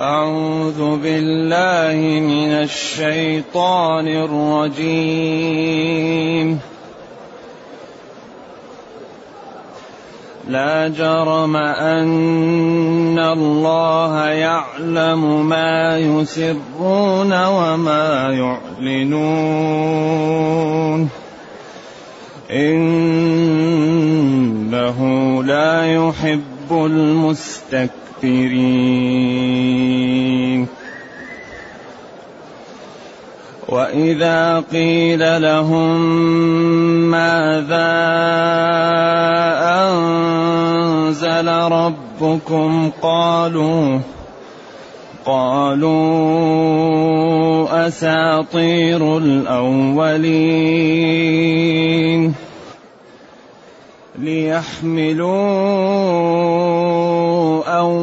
أعوذ بالله من الشيطان الرجيم. لا جرم أن الله يعلم ما يسرون وما يعلنون. إنه لا يحب المستكبرين. وإذا قيل لهم ماذا أنزل ربكم قالوا قالوا أساطير الأولين ليحملوا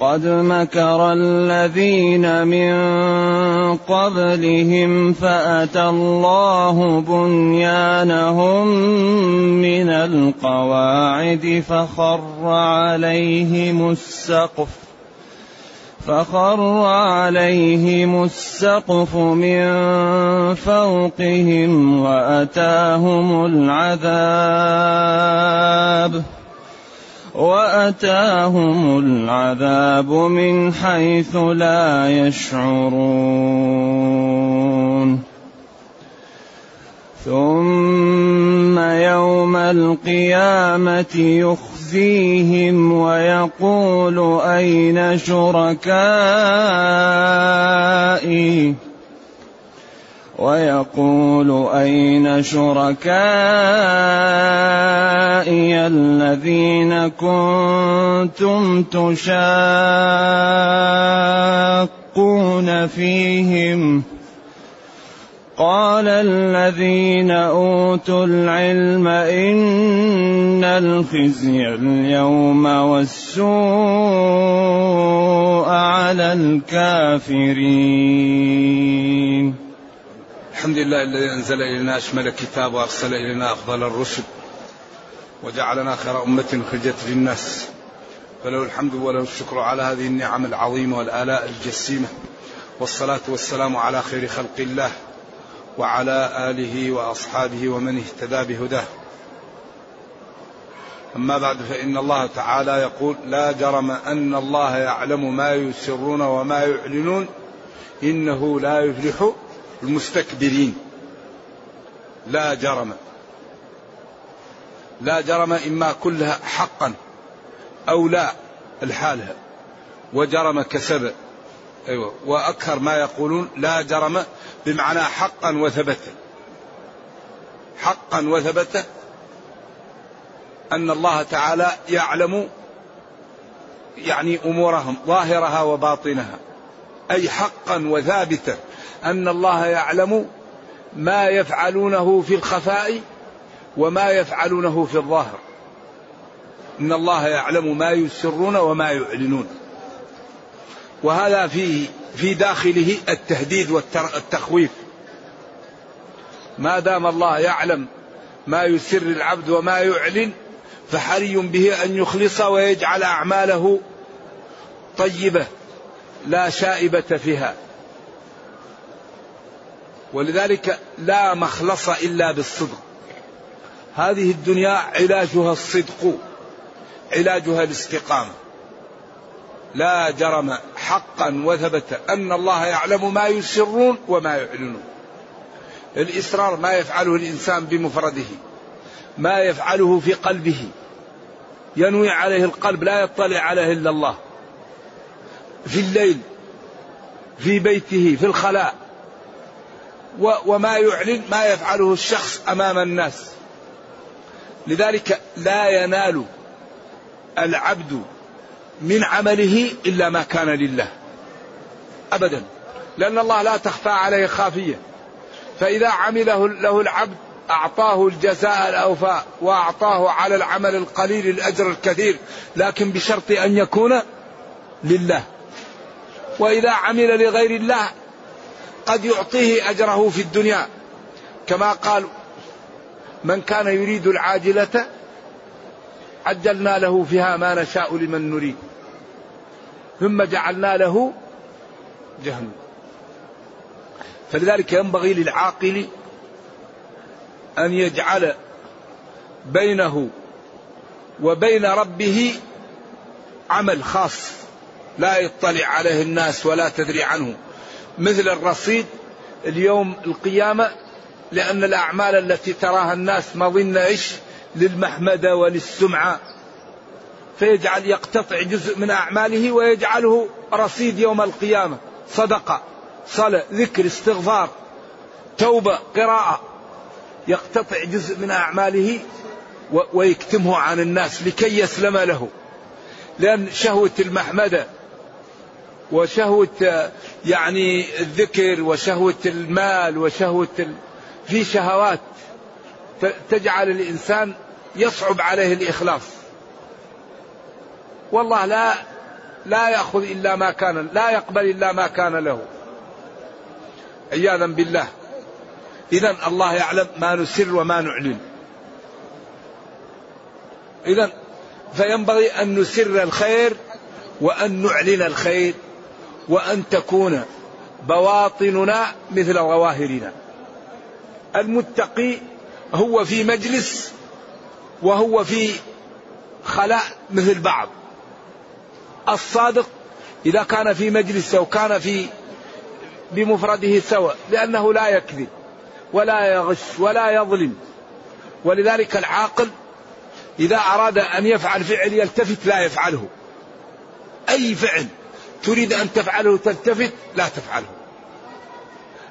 قد مكر الذين من قبلهم فأتى الله بنيانهم من القواعد فخر عليهم السقف فخر عليهم السقف من فوقهم وأتاهم العذاب وأتاهم العذاب من حيث لا يشعرون. ثم يوم القيامة يخزيهم ويقول أين شركائي؟ ويقول أين شركائي الذين كنتم تشاقون فيهم؟ قال الذين أوتوا العلم إن الخزي اليوم والسوء على الكافرين. الحمد لله الذي أنزل إلينا أشمل الكتاب وأرسل إلينا أفضل الرسل وجعلنا خير أمة خرجت للناس فله الحمد وله الشكر على هذه النعم العظيمة والآلاء الجسيمة والصلاة والسلام على خير خلق الله وعلى آله وأصحابه ومن اهتدى بهداه. أما بعد فإن الله تعالى يقول لا جرم أن الله يعلم ما يسرون وما يعلنون إنه لا يفلح المستكبرين. لا جرم. لا جرم إما كلها حقا أو لا الحالها وجرم كسب. أيوة. وأكثر ما يقولون لا جرم بمعنى حقا وثبت. حقا وثبت أن الله تعالى يعلم يعني أمورهم ظاهرها وباطنها. أي حقا وثابتا. أن الله يعلم ما يفعلونه في الخفاء وما يفعلونه في الظاهر. إن الله يعلم ما يسرون وما يعلنون. وهذا في في داخله التهديد والتخويف ما دام الله يعلم ما يسر العبد وما يعلن فحري به أن يخلص ويجعل أعماله طيبة لا شائبة فيها. ولذلك لا مخلص إلا بالصدق. هذه الدنيا علاجها الصدق علاجها الاستقامة. لا جرم حقا وثبت أن الله يعلم ما يسرون وما يعلنون. الإصرار ما يفعله الإنسان بمفرده ما يفعله في قلبه. ينوي عليه القلب لا يطلع عليه إلا الله. في الليل في بيته في الخلاء. وما يعلن ما يفعله الشخص أمام الناس. لذلك لا ينال العبد من عمله إلا ما كان لله. ابدا. لأن الله لا تخفى عليه خافية. فإذا عمله له العبد أعطاه الجزاء الأوفى وأعطاه على العمل القليل الأجر الكثير لكن بشرط أن يكون لله. وإذا عمل لغير الله قد يعطيه أجره في الدنيا. كما قال من كان يريد العاجلة عجلنا له فيها ما نشاء لمن نريد. ثم جعلنا له جهنم. فلذلك ينبغي للعاقل أن يجعل بينه وبين ربه عمل خاص. لا يطلع عليه الناس ولا تدري عنه. مثل الرصيد اليوم القيامة لأن الأعمال التي تراها الناس مظنة إيش؟ للمحمدة وللسمعة. فيجعل يقتطع جزء من أعماله ويجعله رصيد يوم القيامة. صدقة صلاة ذكر استغفار توبة قراءة. يقتطع جزء من أعماله ويكتمه عن الناس لكي يسلم له. لأن شهوة المحمدة وشهوة يعني الذكر وشهوة المال وشهوة ال... في شهوات تجعل الإنسان يصعب عليه الإخلاص. والله لا لا يأخذ إلا ما كان لا يقبل إلا ما كان له. عياذا بالله. إذا الله يعلم ما نسر وما نعلن. إذا فينبغي أن نسر الخير وأن نعلن الخير. وأن تكون بواطننا مثل ظواهرنا. المتقي هو في مجلس وهو في خلاء مثل بعض. الصادق إذا كان في مجلس أو كان في بمفرده سواء لأنه لا يكذب ولا يغش ولا يظلم. ولذلك العاقل إذا أراد أن يفعل فعل يلتفت لا يفعله. أي فعل تريد أن تفعله تلتفت لا تفعله.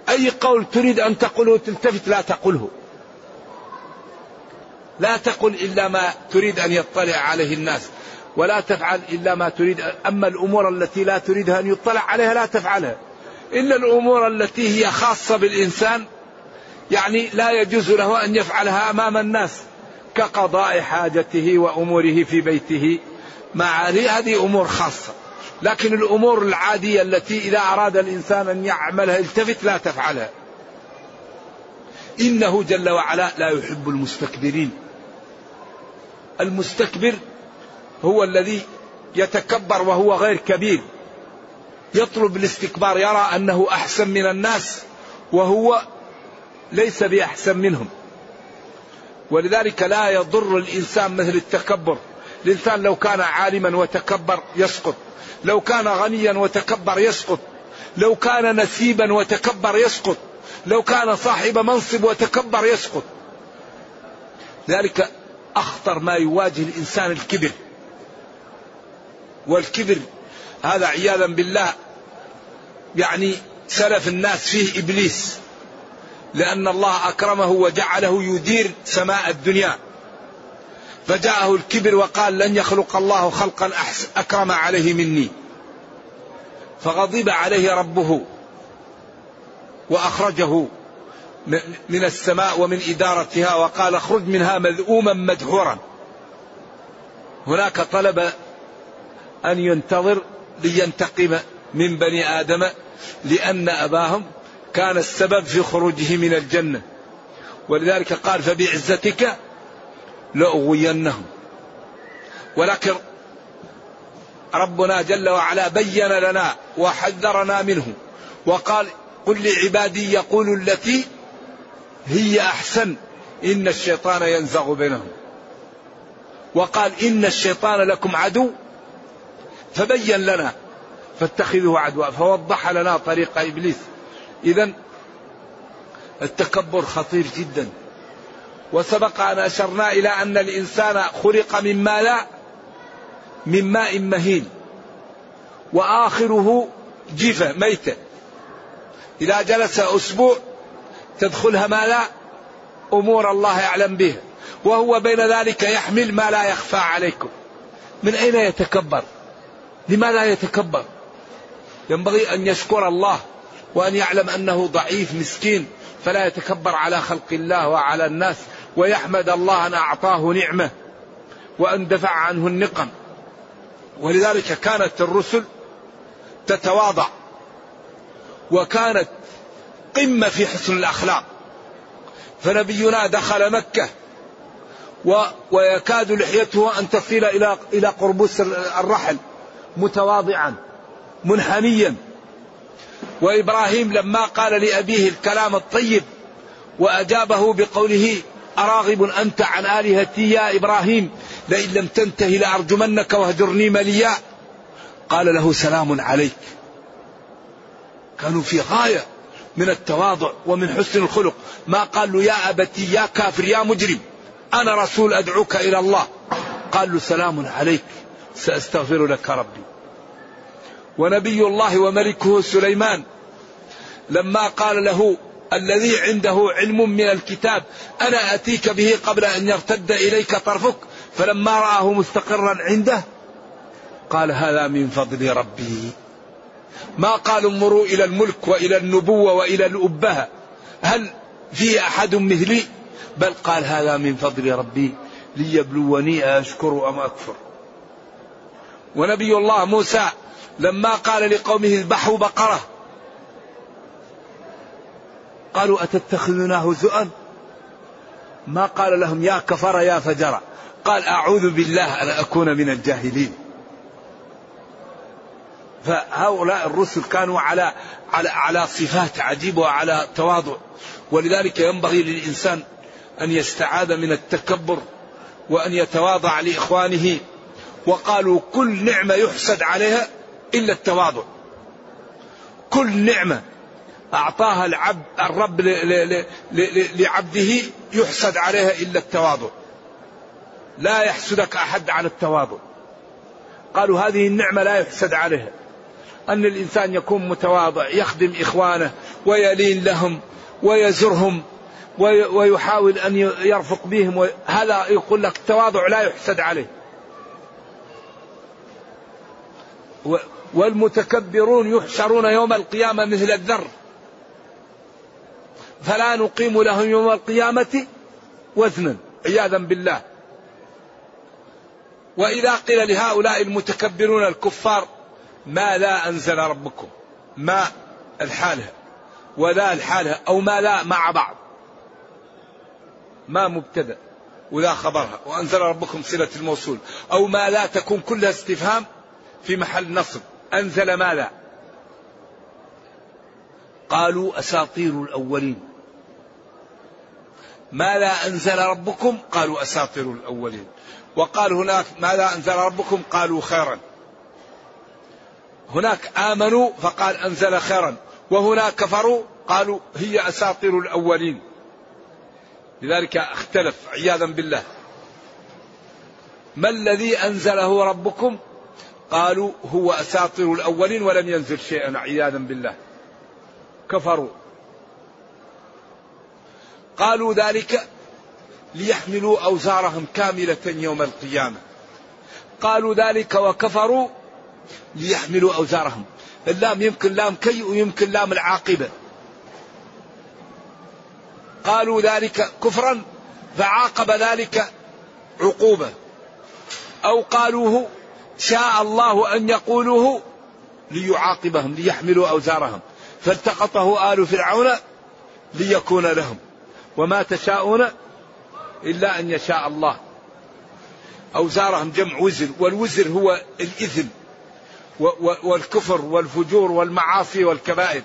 أي قول تريد أن تقوله تلتفت لا تقله لا تقل إلا ما تريد أن يطلع عليه الناس ولا تفعل إلا ما تريد. أما الأمور التي لا تريدها أن يطلع عليها لا تفعلها. إلا الأمور التي هي خاصة بالإنسان يعني لا يجوز له أن يفعلها أمام الناس كقضاء حاجته وأموره في بيته. مع هذه أمور خاصة. لكن الأمور العادية التي إذا أراد الإنسان أن يعملها التفت لا تفعلها. إنه جل وعلا لا يحب المستكبرين. المستكبر هو الذي يتكبر وهو غير كبير. يطلب الاستكبار يرى أنه أحسن من الناس وهو ليس بأحسن منهم. ولذلك لا يضر الإنسان مثل التكبر. الانسان لو كان عالما وتكبر يسقط لو كان غنيا وتكبر يسقط لو كان نسيبا وتكبر يسقط لو كان صاحب منصب وتكبر يسقط. ذلك أخطر ما يواجه الإنسان الكبر. والكبر هذا عياذا بالله يعني سلف الناس فيه إبليس لأن الله أكرمه وجعله يدير سماء الدنيا. فجاءه الكبر وقال لن يخلق الله خلقا أكرم عليه مني. فغضب عليه ربه وأخرجه من السماء ومن إدارتها وقال اخرج منها مذءوما مدحورا. هناك طلب أن ينتظر لينتقم من بني آدم لأن أباهم كان السبب في خروجه من الجنة. ولذلك قال فبعزتك لأغوينهم. ولكن ربنا جل وعلا بين لنا وحذرنا منه وقال قل لعبادي يقولوا التي هي أحسن إن الشيطان ينزغ بينهم. وقال إن الشيطان لكم عدو. فبين لنا فاتخذه عدوا فوضح لنا طريق إبليس. اذا التكبر خطير جدا. وسبق أن أشرنا إلى أن الإنسان خلق من ماء من ماء مهين وآخره جيفه ميته إذا جلس أسبوع تدخلها ما لا أمور الله يعلم به وهو بين ذلك يحمل ما لا يخفى عليكم. من أين يتكبر؟ لماذا يتكبر؟ ينبغي أن يشكر الله وأن يعلم أنه ضعيف مسكين فلا يتكبر على خلق الله وعلى الناس. ويحمد الله أن أعطاه نعمة وأن دفع عنه النقم. ولذلك كانت الرسل تتواضع وكانت قمة في حسن الأخلاق. فنبينا دخل مكة و ويكاد لحيته أن تصل إلى إلى قربوس الرحل متواضعا منحنيا وإبراهيم لما قال لأبيه الكلام الطيب وأجابه بقوله أراغب أنت عن آلهتي يا إبراهيم لئن لم تنته لأرجمنك واهجرني مليا. قال له سلام عليك. كانوا في غاية من التواضع ومن حسن الخلق. ما قال له يا أبتي يا كافر يا مجرم أنا رسول أدعوك إلى الله. قال له سلام عليك سأستغفر لك ربي. ونبي الله وملكه سليمان لما قال له الذي عنده علم من الكتاب. أنا أتيك به قبل أن يرتد إليك طرفك. فلما رآه مستقرا عنده قال هذا من فضل ربي. ما قالوا مروا إلى الملك وإلى النبوة وإلى الأبهة. هل في أحد مثلي؟ بل قال هذا من فضل ربي. ليبلوني أشكر أم أكفر. ونبي الله موسى لما قال لقومه اذبحوا بقرة قالوا أتتخذنا هزؤا ما قال لهم يا كفر يا فجر. قال أعوذ بالله أن أكون من الجاهلين. فهؤلاء الرسل كانوا على على على صفات عجيبة وعلى تواضع. ولذلك ينبغي للإنسان أن يستعاذ من التكبر وأن يتواضع لإخوانه. وقالوا كل نعمة يحسد عليها إلا التواضع. كل نعمة أعطاها العبد الرب لعبده يحسد عليها إلا التواضع. لا يحسدك أحد على التواضع. قالوا هذه النعمة لا يحسد عليها. أن الإنسان يكون متواضع يخدم إخوانه ويلين لهم ويزرهم ويحاول أن يرفق بهم هذا يقول لك التواضع لا يحسد عليه. والمتكبرون يحشرون يوم القيامة مثل الذر. فلا نقيم لهم يوم القيامة وزنا عياذا بالله. وإذا قيل لهؤلاء المتكبرون الكفار ما لا أنزل ربكم ما الحالة ولا الحالة أو ما لا مع بعض. ما مبتدأ ولا خبرها وأنزل ربكم صلة الموصول. أو ما لا تكون كلها استفهام في محل نصب. أنزل ما لا. قالوا أساطير الأولين. ما لا أنزل ربكم؟ قالوا أساطير الأولين. وقال هناك ما لا أنزل ربكم؟ قالوا خيرا. هناك آمنوا فقال أنزل خيرا. وهناك كفروا قالوا هي أساطير الأولين. لذلك اختلف عياذا بالله. ما الذي أنزله ربكم؟ قالوا هو أساطير الأولين ولم ينزل شيئا عياذا بالله. كفروا. قالوا ذلك ليحملوا أوزارهم كاملة يوم القيامة. قالوا ذلك وكفروا ليحملوا أوزارهم. اللام يمكن لام كي ويمكن لام العاقبة. قالوا ذلك كفرا فعاقب ذلك عقوبة. أو قالوه شاء الله أن يقولوه ليعاقبهم ليحملوا أوزارهم. فالتقطه آل فرعون ليكون لهم. وما تشاءون إلا أن يشاء الله. أوزارهم جمع وزر والوزر هو الإثم والكفر والفجور والمعاصي والكبائر.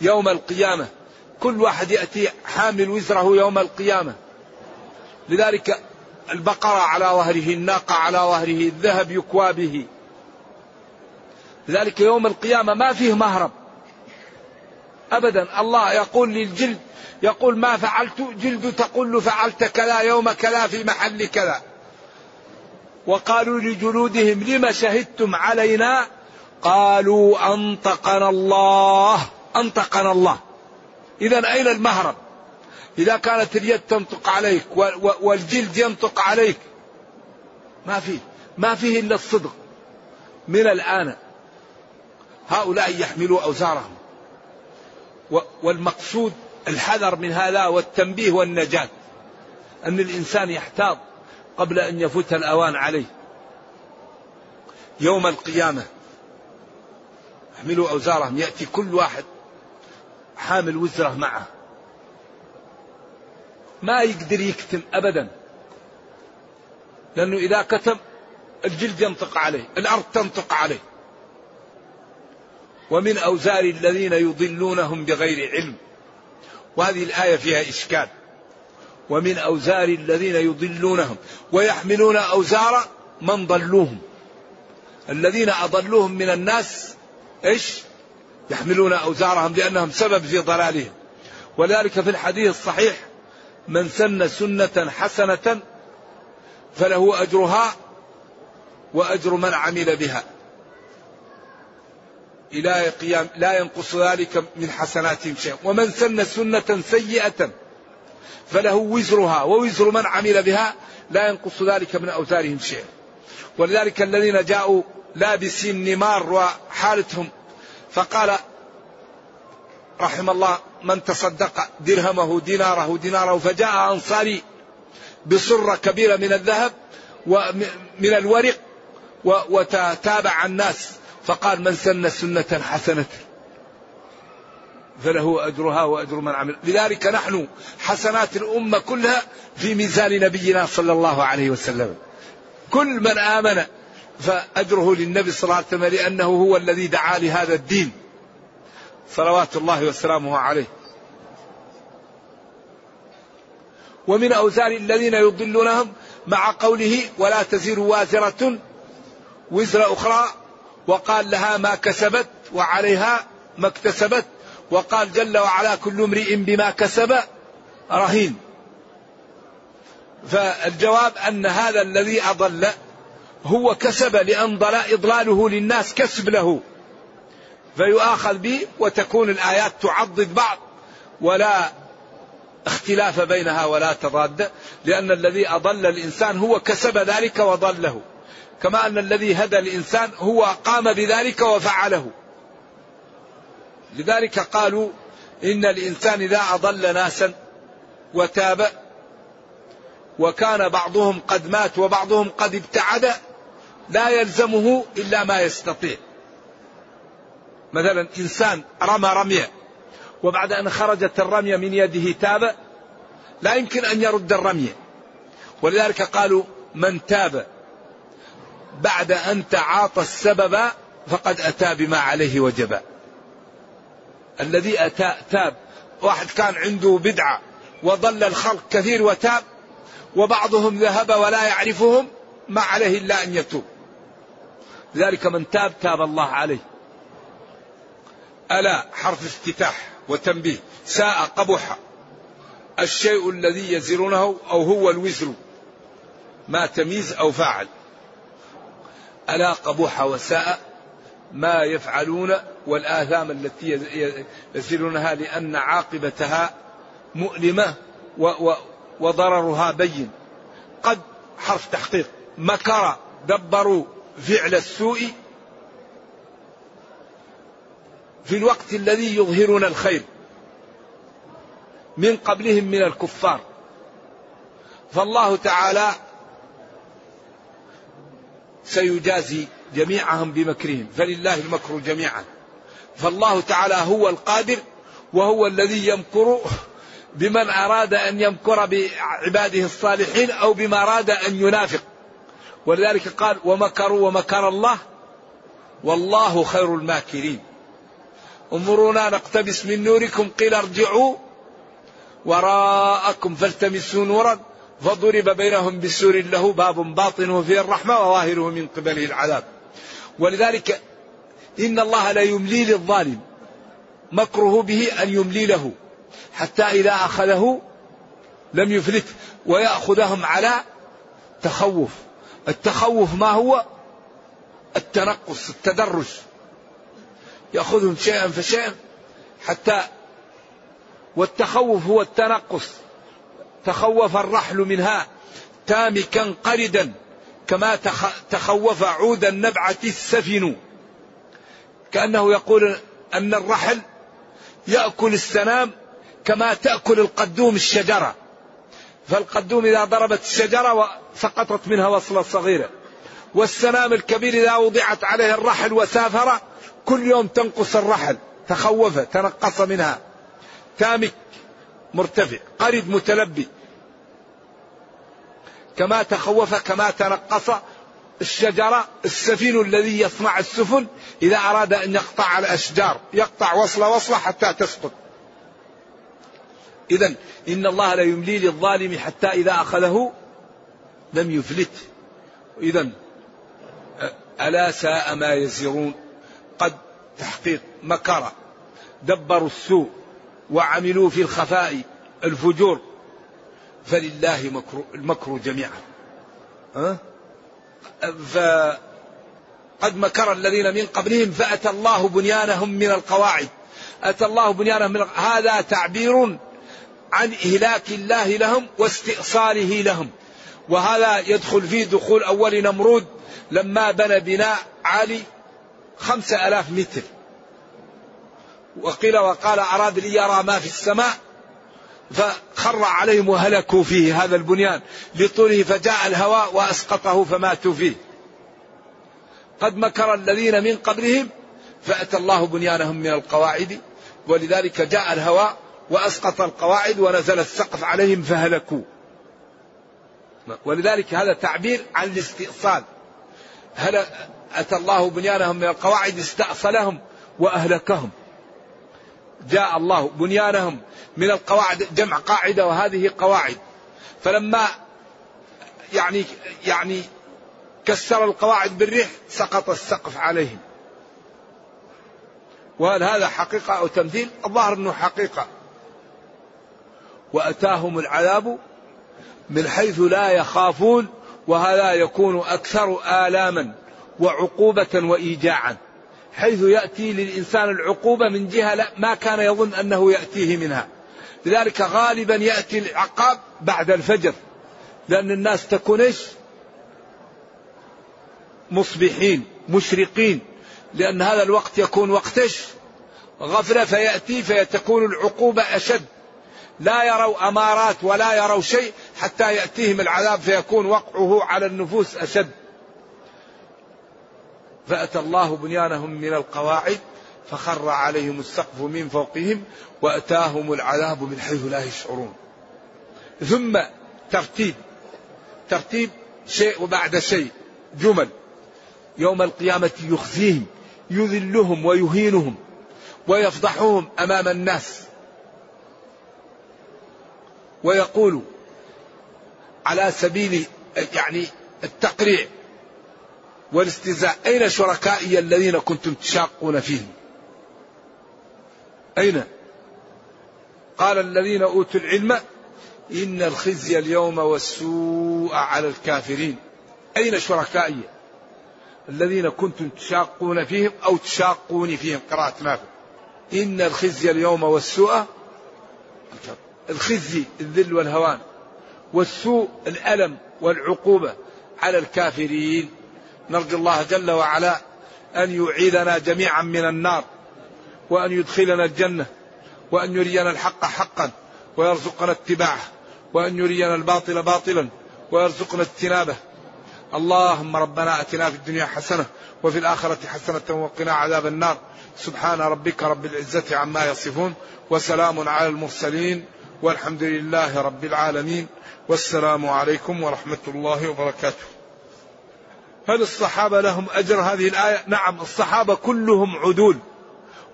يوم القيامة كل واحد يأتي حامل وزره يوم القيامة. لذلك البقرة على ظهره الناقة على ظهره الذهب يكوى به. لذلك يوم القيامة ما فيه مهرب. أبدا. الله يقول للجلد يقول ما فعلت جلد تقول له فعلت كذا يوم كذا في محل كذا. وقالوا لجلودهم لم شهدتم علينا؟ قالوا أنطقنا الله أنطقنا الله. إذا أين المهرب؟ إذا كانت اليد تنطق عليك والجلد ينطق عليك. ما فيه ما فيه إلا الصدق. من الآن هؤلاء يحملوا أوزارهم. والمقصود الحذر من هذا والتنبيه والنجاة. أن الإنسان يحتاط قبل أن يفوت الأوان عليه. يوم القيامة احملوا أوزارهم يأتي كل واحد حامل وزره معه. ما يقدر يكتم أبدا. لأنه إذا كتم الجلد ينطق عليه الأرض تنطق عليه. ومن أوزار الذين يضلونهم بغير علم. وهذه الآية فيها إشكال. ومن أوزار الذين يضلونهم. ويحملون أوزار من ضلوهم. الذين أضلوهم من الناس إيش؟ يحملون أوزارهم لأنهم سبب في ضلالهم. ولذلك في الحديث الصحيح. من سن سنة حسنة فله أجرها وأجر من عمل بها. إلى قيام لا ينقص ذلك من حسناتهم شيء ومن سن سنة سيئة فله وزرها ووزر من عمل بها لا ينقص ذلك من أوزارهم شيء ولذلك الذين جاءوا لابسين نمار وحالتهم فقال رحم الله من تصدق درهمه ديناره ديناره فجاء أنصاري بصرة كبيرة من الذهب ومن الورق وتتابع الناس. فقال من سن سنة حسنة فله أجرها وأجر من عمل. لذلك نحن حسنات الأمة كلها في ميزان نبينا صلى الله عليه وسلم. كل من آمن فأجره للنبي صلى الله عليه وسلم لأنه هو الذي دعا لهذا الدين. صلوات الله وسلامه عليه. ومن أوزار الذين يضلونهم مع قوله ولا تزر وازرة وزر أخرى وقال لها ما كسبت وعليها ما اكتسبت. وقال جل وعلا كل امرئ بما كسب رهين. فالجواب أن هذا الذي أضل هو كسب لأن إضلاله للناس كسب له. فيؤاخذ به وتكون الآيات تعضد بعض ولا اختلاف بينها ولا تضاد. لأن الذي أضل الإنسان هو كسب ذلك وضله. كما أن الذي هدى الإنسان هو قام بذلك وفعله. لذلك قالوا إن الإنسان إذا أضل ناسا وتاب وكان بعضهم قد مات وبعضهم قد ابتعد لا يلزمه إلا ما يستطيع. مثلا إنسان رمى رمية وبعد أن خرجت الرمية من يده تاب لا يمكن أن يرد الرمية. ولذلك قالوا من تاب بعد أن تعاطى السبب فقد أتى بما عليه وجب. الذي أتى تاب. واحد كان عنده بدعة وضل الخلق كثير وتاب وبعضهم ذهب ولا يعرفهم ما عليه إلا أن يتوب. لذلك من تاب تاب الله عليه. ألا حرف افتتاح وتنبيه. ساء قبح. الشيء الذي يزرونه أو هو الوزر. ما تمييز أو فاعل. ألا قبح وساء ما يفعلون والآثام التي يسيرونها لأن عاقبتها مؤلمة وضررها بين. قد حرف تحقيق. مكر دبروا فعل السوء في الوقت الذي يظهرون الخير من قبلهم من الكفار. فالله تعالى سيجازي جميعهم بمكرهم. فلله المكر جميعا. فالله تعالى هو القادر وهو الذي يمكر بمن أراد أن يمكر بعباده الصالحين أو بما أراد أن ينافق. ولذلك قال ومكروا ومكر الله والله خير الماكرين. انظرونا نقتبس من نوركم قيل ارجعوا وراءكم فالتمسوا نورا. فضرب بينهم بسور له باب باطنه فيه الرحمة وظاهره من قبله العذاب. ولذلك إن الله لا يملي للظالم مكره به أن يملي له حتى إذا أخذه لم يفلت ويأخذهم على تخوف. التخوف ما هو؟ التنقص التدرج يأخذهم شيئا فشيئا حتى والتخوف هو التنقص. تخوف الرحل منها تامكا قردا كما تخوف عود النبعة السفن. كأنه يقول أن الرحل يأكل السنام كما تأكل القدوم الشجرة. فالقدوم إذا ضربت الشجرة سقطت منها وصلة صغيرة. والسنام الكبير إذا وضعت عليه الرحل وسافر كل يوم تنقص الرحل. تخوف تنقص منها. تامك مرتفع قرد متلبي. كما تخوف كما تنقص الشجرة السفين الذي يصنع السفن إذا أراد أن يقطع الأشجار يقطع وصلة وصلة حتى تسقط. إذا إن الله لا يملي للظالم حتى إذا أخذه لم يفلت. إذا ألا ساء ما يزرون قد تحقيق مكر دبروا السوء. وعملوا في الخفاء الفجور. فلله مكر المكر جميعا. ها؟ فقد مكر الذين من قبلهم فأتى الله بنيانهم من القواعد. أتى الله بنيانهم من هذا تعبير عن إهلاك الله لهم واستئصاله لهم. وهذا يدخل فيه دخول أول نمرود لما بنى بناء عالي خمسة ألاف متر. وقيل وقال أراد لي يرى ما في السماء فخر عليهم وهلكوا فيه هذا البنيان لطوله فجاء الهواء وأسقطه فماتوا فيه. قد مكر الذين من قبلهم فأتى الله بنيانهم من القواعد ولذلك جاء الهواء وأسقط القواعد ونزل السقف عليهم فهلكوا. ولذلك هذا تعبير عن الاستئصال. هل أتى الله بنيانهم من القواعد استأصلهم وأهلكهم؟ جاء الله بنيانهم من القواعد جمع قاعدة وهذه قواعد. فلما يعني يعني كسر القواعد بالريح سقط السقف عليهم. وهل هذا حقيقة أو تمثيل؟ الظاهر أنه حقيقة. وأتاهم العذاب من حيث لا يخافون وهذا يكون أكثر آلاما وعقوبة وإيجاعا. حيث يأتي للإنسان العقوبة من جهة لا ما كان يظن أنه يأتيه منها. لذلك غالبا يأتي العقاب بعد الفجر. لأن الناس تكون إيش؟ مصبحين مشرقين. لأن هذا الوقت يكون وقت إيش؟ غفلة فيأتي فيتكون العقوبة أشد. لا يروا أمارات ولا يروا شيء حتى يأتيهم العذاب فيكون وقعه على النفوس أشد. فأتى الله بنيانهم من القواعد فخر عليهم السقف من فوقهم وأتاهم العذاب من حيث لا يشعرون. ثم ترتيب ترتيب شيء وبعد شيء جمل. يوم القيامة يخزيهم يذلهم ويهينهم ويفضحهم أمام الناس. ويقول على سبيل يعني التقريع والاستهزاء. أين شركائي الذين كنتم تشاقون فيهم؟ أين؟ قال الذين أوتوا العلم إن الخزي اليوم والسوء على الكافرين. أين شركائي الذين كنتم تشاقون فيهم أو تشاقون فيهم؟ قراءة نافع إن الخزي اليوم والسوء الخزي الذل والهوان والسوء الألم والعقوبة على الكافرين. نرجو الله جل وعلا أن يعيذنا جميعا من النار وأن يدخلنا الجنة وأن يرينا الحق حقا ويرزقنا اتباعه وأن يرينا الباطل باطلا ويرزقنا اجتنابه. اللهم ربنا أتنا في الدنيا حسنة وفي الآخرة حسنة وقنا عذاب النار. سبحان ربك رب العزة عما يصفون وسلام على المرسلين والحمد لله رب العالمين والسلام عليكم ورحمة الله وبركاته. هل الصحابة لهم أجر هذه الآية؟ نعم الصحابة كلهم عدول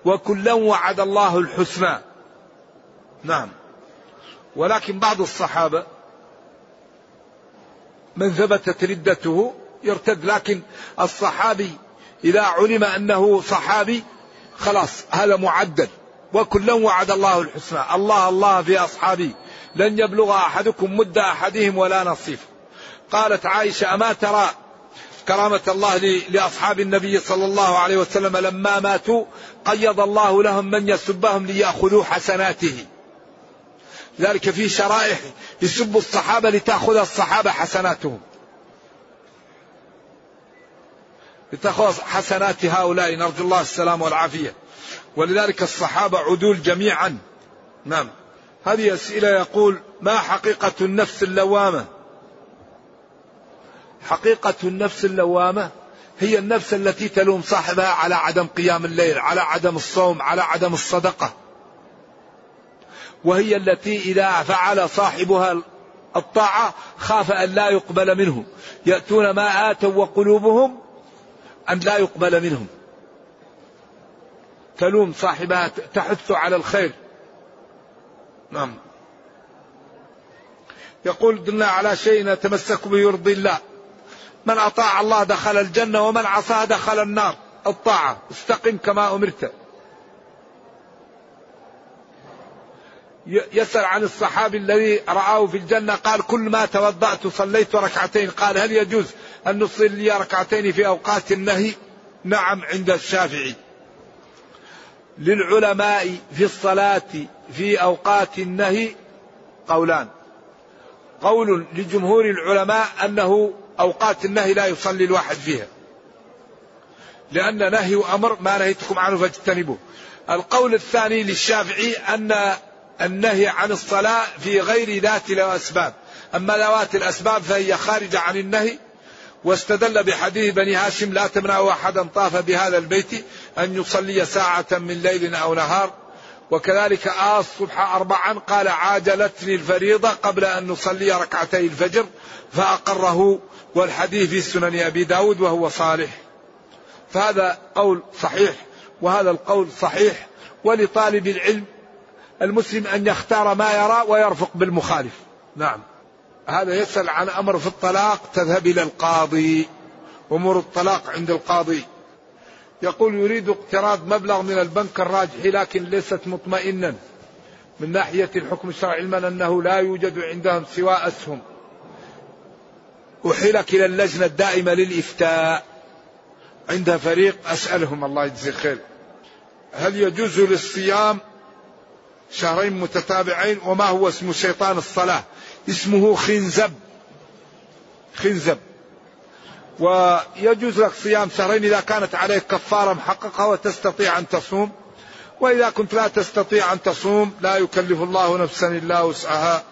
وكلا وعد الله الحسنى. نعم. ولكن بعض الصحابة من ثبتت ردته يرتد لكن الصحابي إذا علم أنه صحابي خلاص هذا معدل. وكلا وعد الله الحسنى. الله الله في أصحابي. لن يبلغ أحدكم مد أحدهم ولا نصيف. قالت عائشة أما ترى كرامة الله لأصحاب النبي صلى الله عليه وسلم لما ماتوا قيض الله لهم من يسبهم ليأخذوا حسناته. ذلك في شرائح يسب الصحابة لتأخذ الصحابة حسناتهم. لتخلص حسنات هؤلاء نرجو الله السلام والعافية. ولذلك الصحابة عدول جميعا. نعم. هذه أسئلة يقول ما حقيقة النفس اللوامة؟ حقيقة النفس اللوامة هي النفس التي تلوم صاحبها على عدم قيام الليل على عدم الصوم على عدم الصدقة. وهي التي إذا فعل صاحبها الطاعة خاف أن لا يقبل منه. يأتون ما آتوا وقلوبهم أن لا يقبل منهم. تلوم صاحبها تحث على الخير. نعم. يقول دلنا على شيء نتمسك به يرضي الله. من أطاع الله دخل الجنة ومن عصاه دخل النار. الطاعة. استقم كما أمرت. يسأل عن الصحابي الذي رآه في الجنة قال كل ما توضأت صليت ركعتين. قال هل يجوز أن نصلي ركعتين في أوقات النهي؟ نعم عند الشافعي. للعلماء في الصلاة في أوقات النهي قولان. قول لجمهور العلماء أنه أوقات النهي لا يصلي الواحد فيها. لأن نهي أمر ما نهيتكم عنه فاجتنبوه. القول الثاني للشافعي أن النهي عن الصلاة في غير ذات الأسباب. أما ذوات الأسباب فهي خارجة عن النهي. واستدل بحديث بني هاشم لا تمنع أحدا طاف بهذا البيت أن يصلي ساعة من ليل أو نهار. وكذلك آه الصبح أربعا قال عاجلتني الفريضة قبل أن نصلي ركعتي الفجر فأقره والحديث في سنن أبي داود وهو صالح. فهذا قول صحيح وهذا القول صحيح ولطالب العلم المسلم أن يختار ما يرى ويرفق بالمخالف. نعم. هذا يسأل عن أمر في الطلاق تذهب إلى القاضي أمور الطلاق عند القاضي. يقول يريد اقتراض مبلغ من البنك الراجح لكن ليست مطمئنا. من ناحية الحكم الشرعي علما أنه لا يوجد عندهم سوى أسهم. أحيلك إلى اللجنة الدائمة للإفتاء. عندها فريق أسألهم الله يجزي خير هل يجوز للصيام شهرين متتابعين؟ وما هو اسم شيطان الصلاة؟ اسمه خنزب. خنزب. ويجوز لك صيام شهرين إذا كانت عليك كفارة محققة وتستطيع أن تصوم. وإذا كنت لا تستطيع أن تصوم لا يكلف الله نفسا إلا وسعها.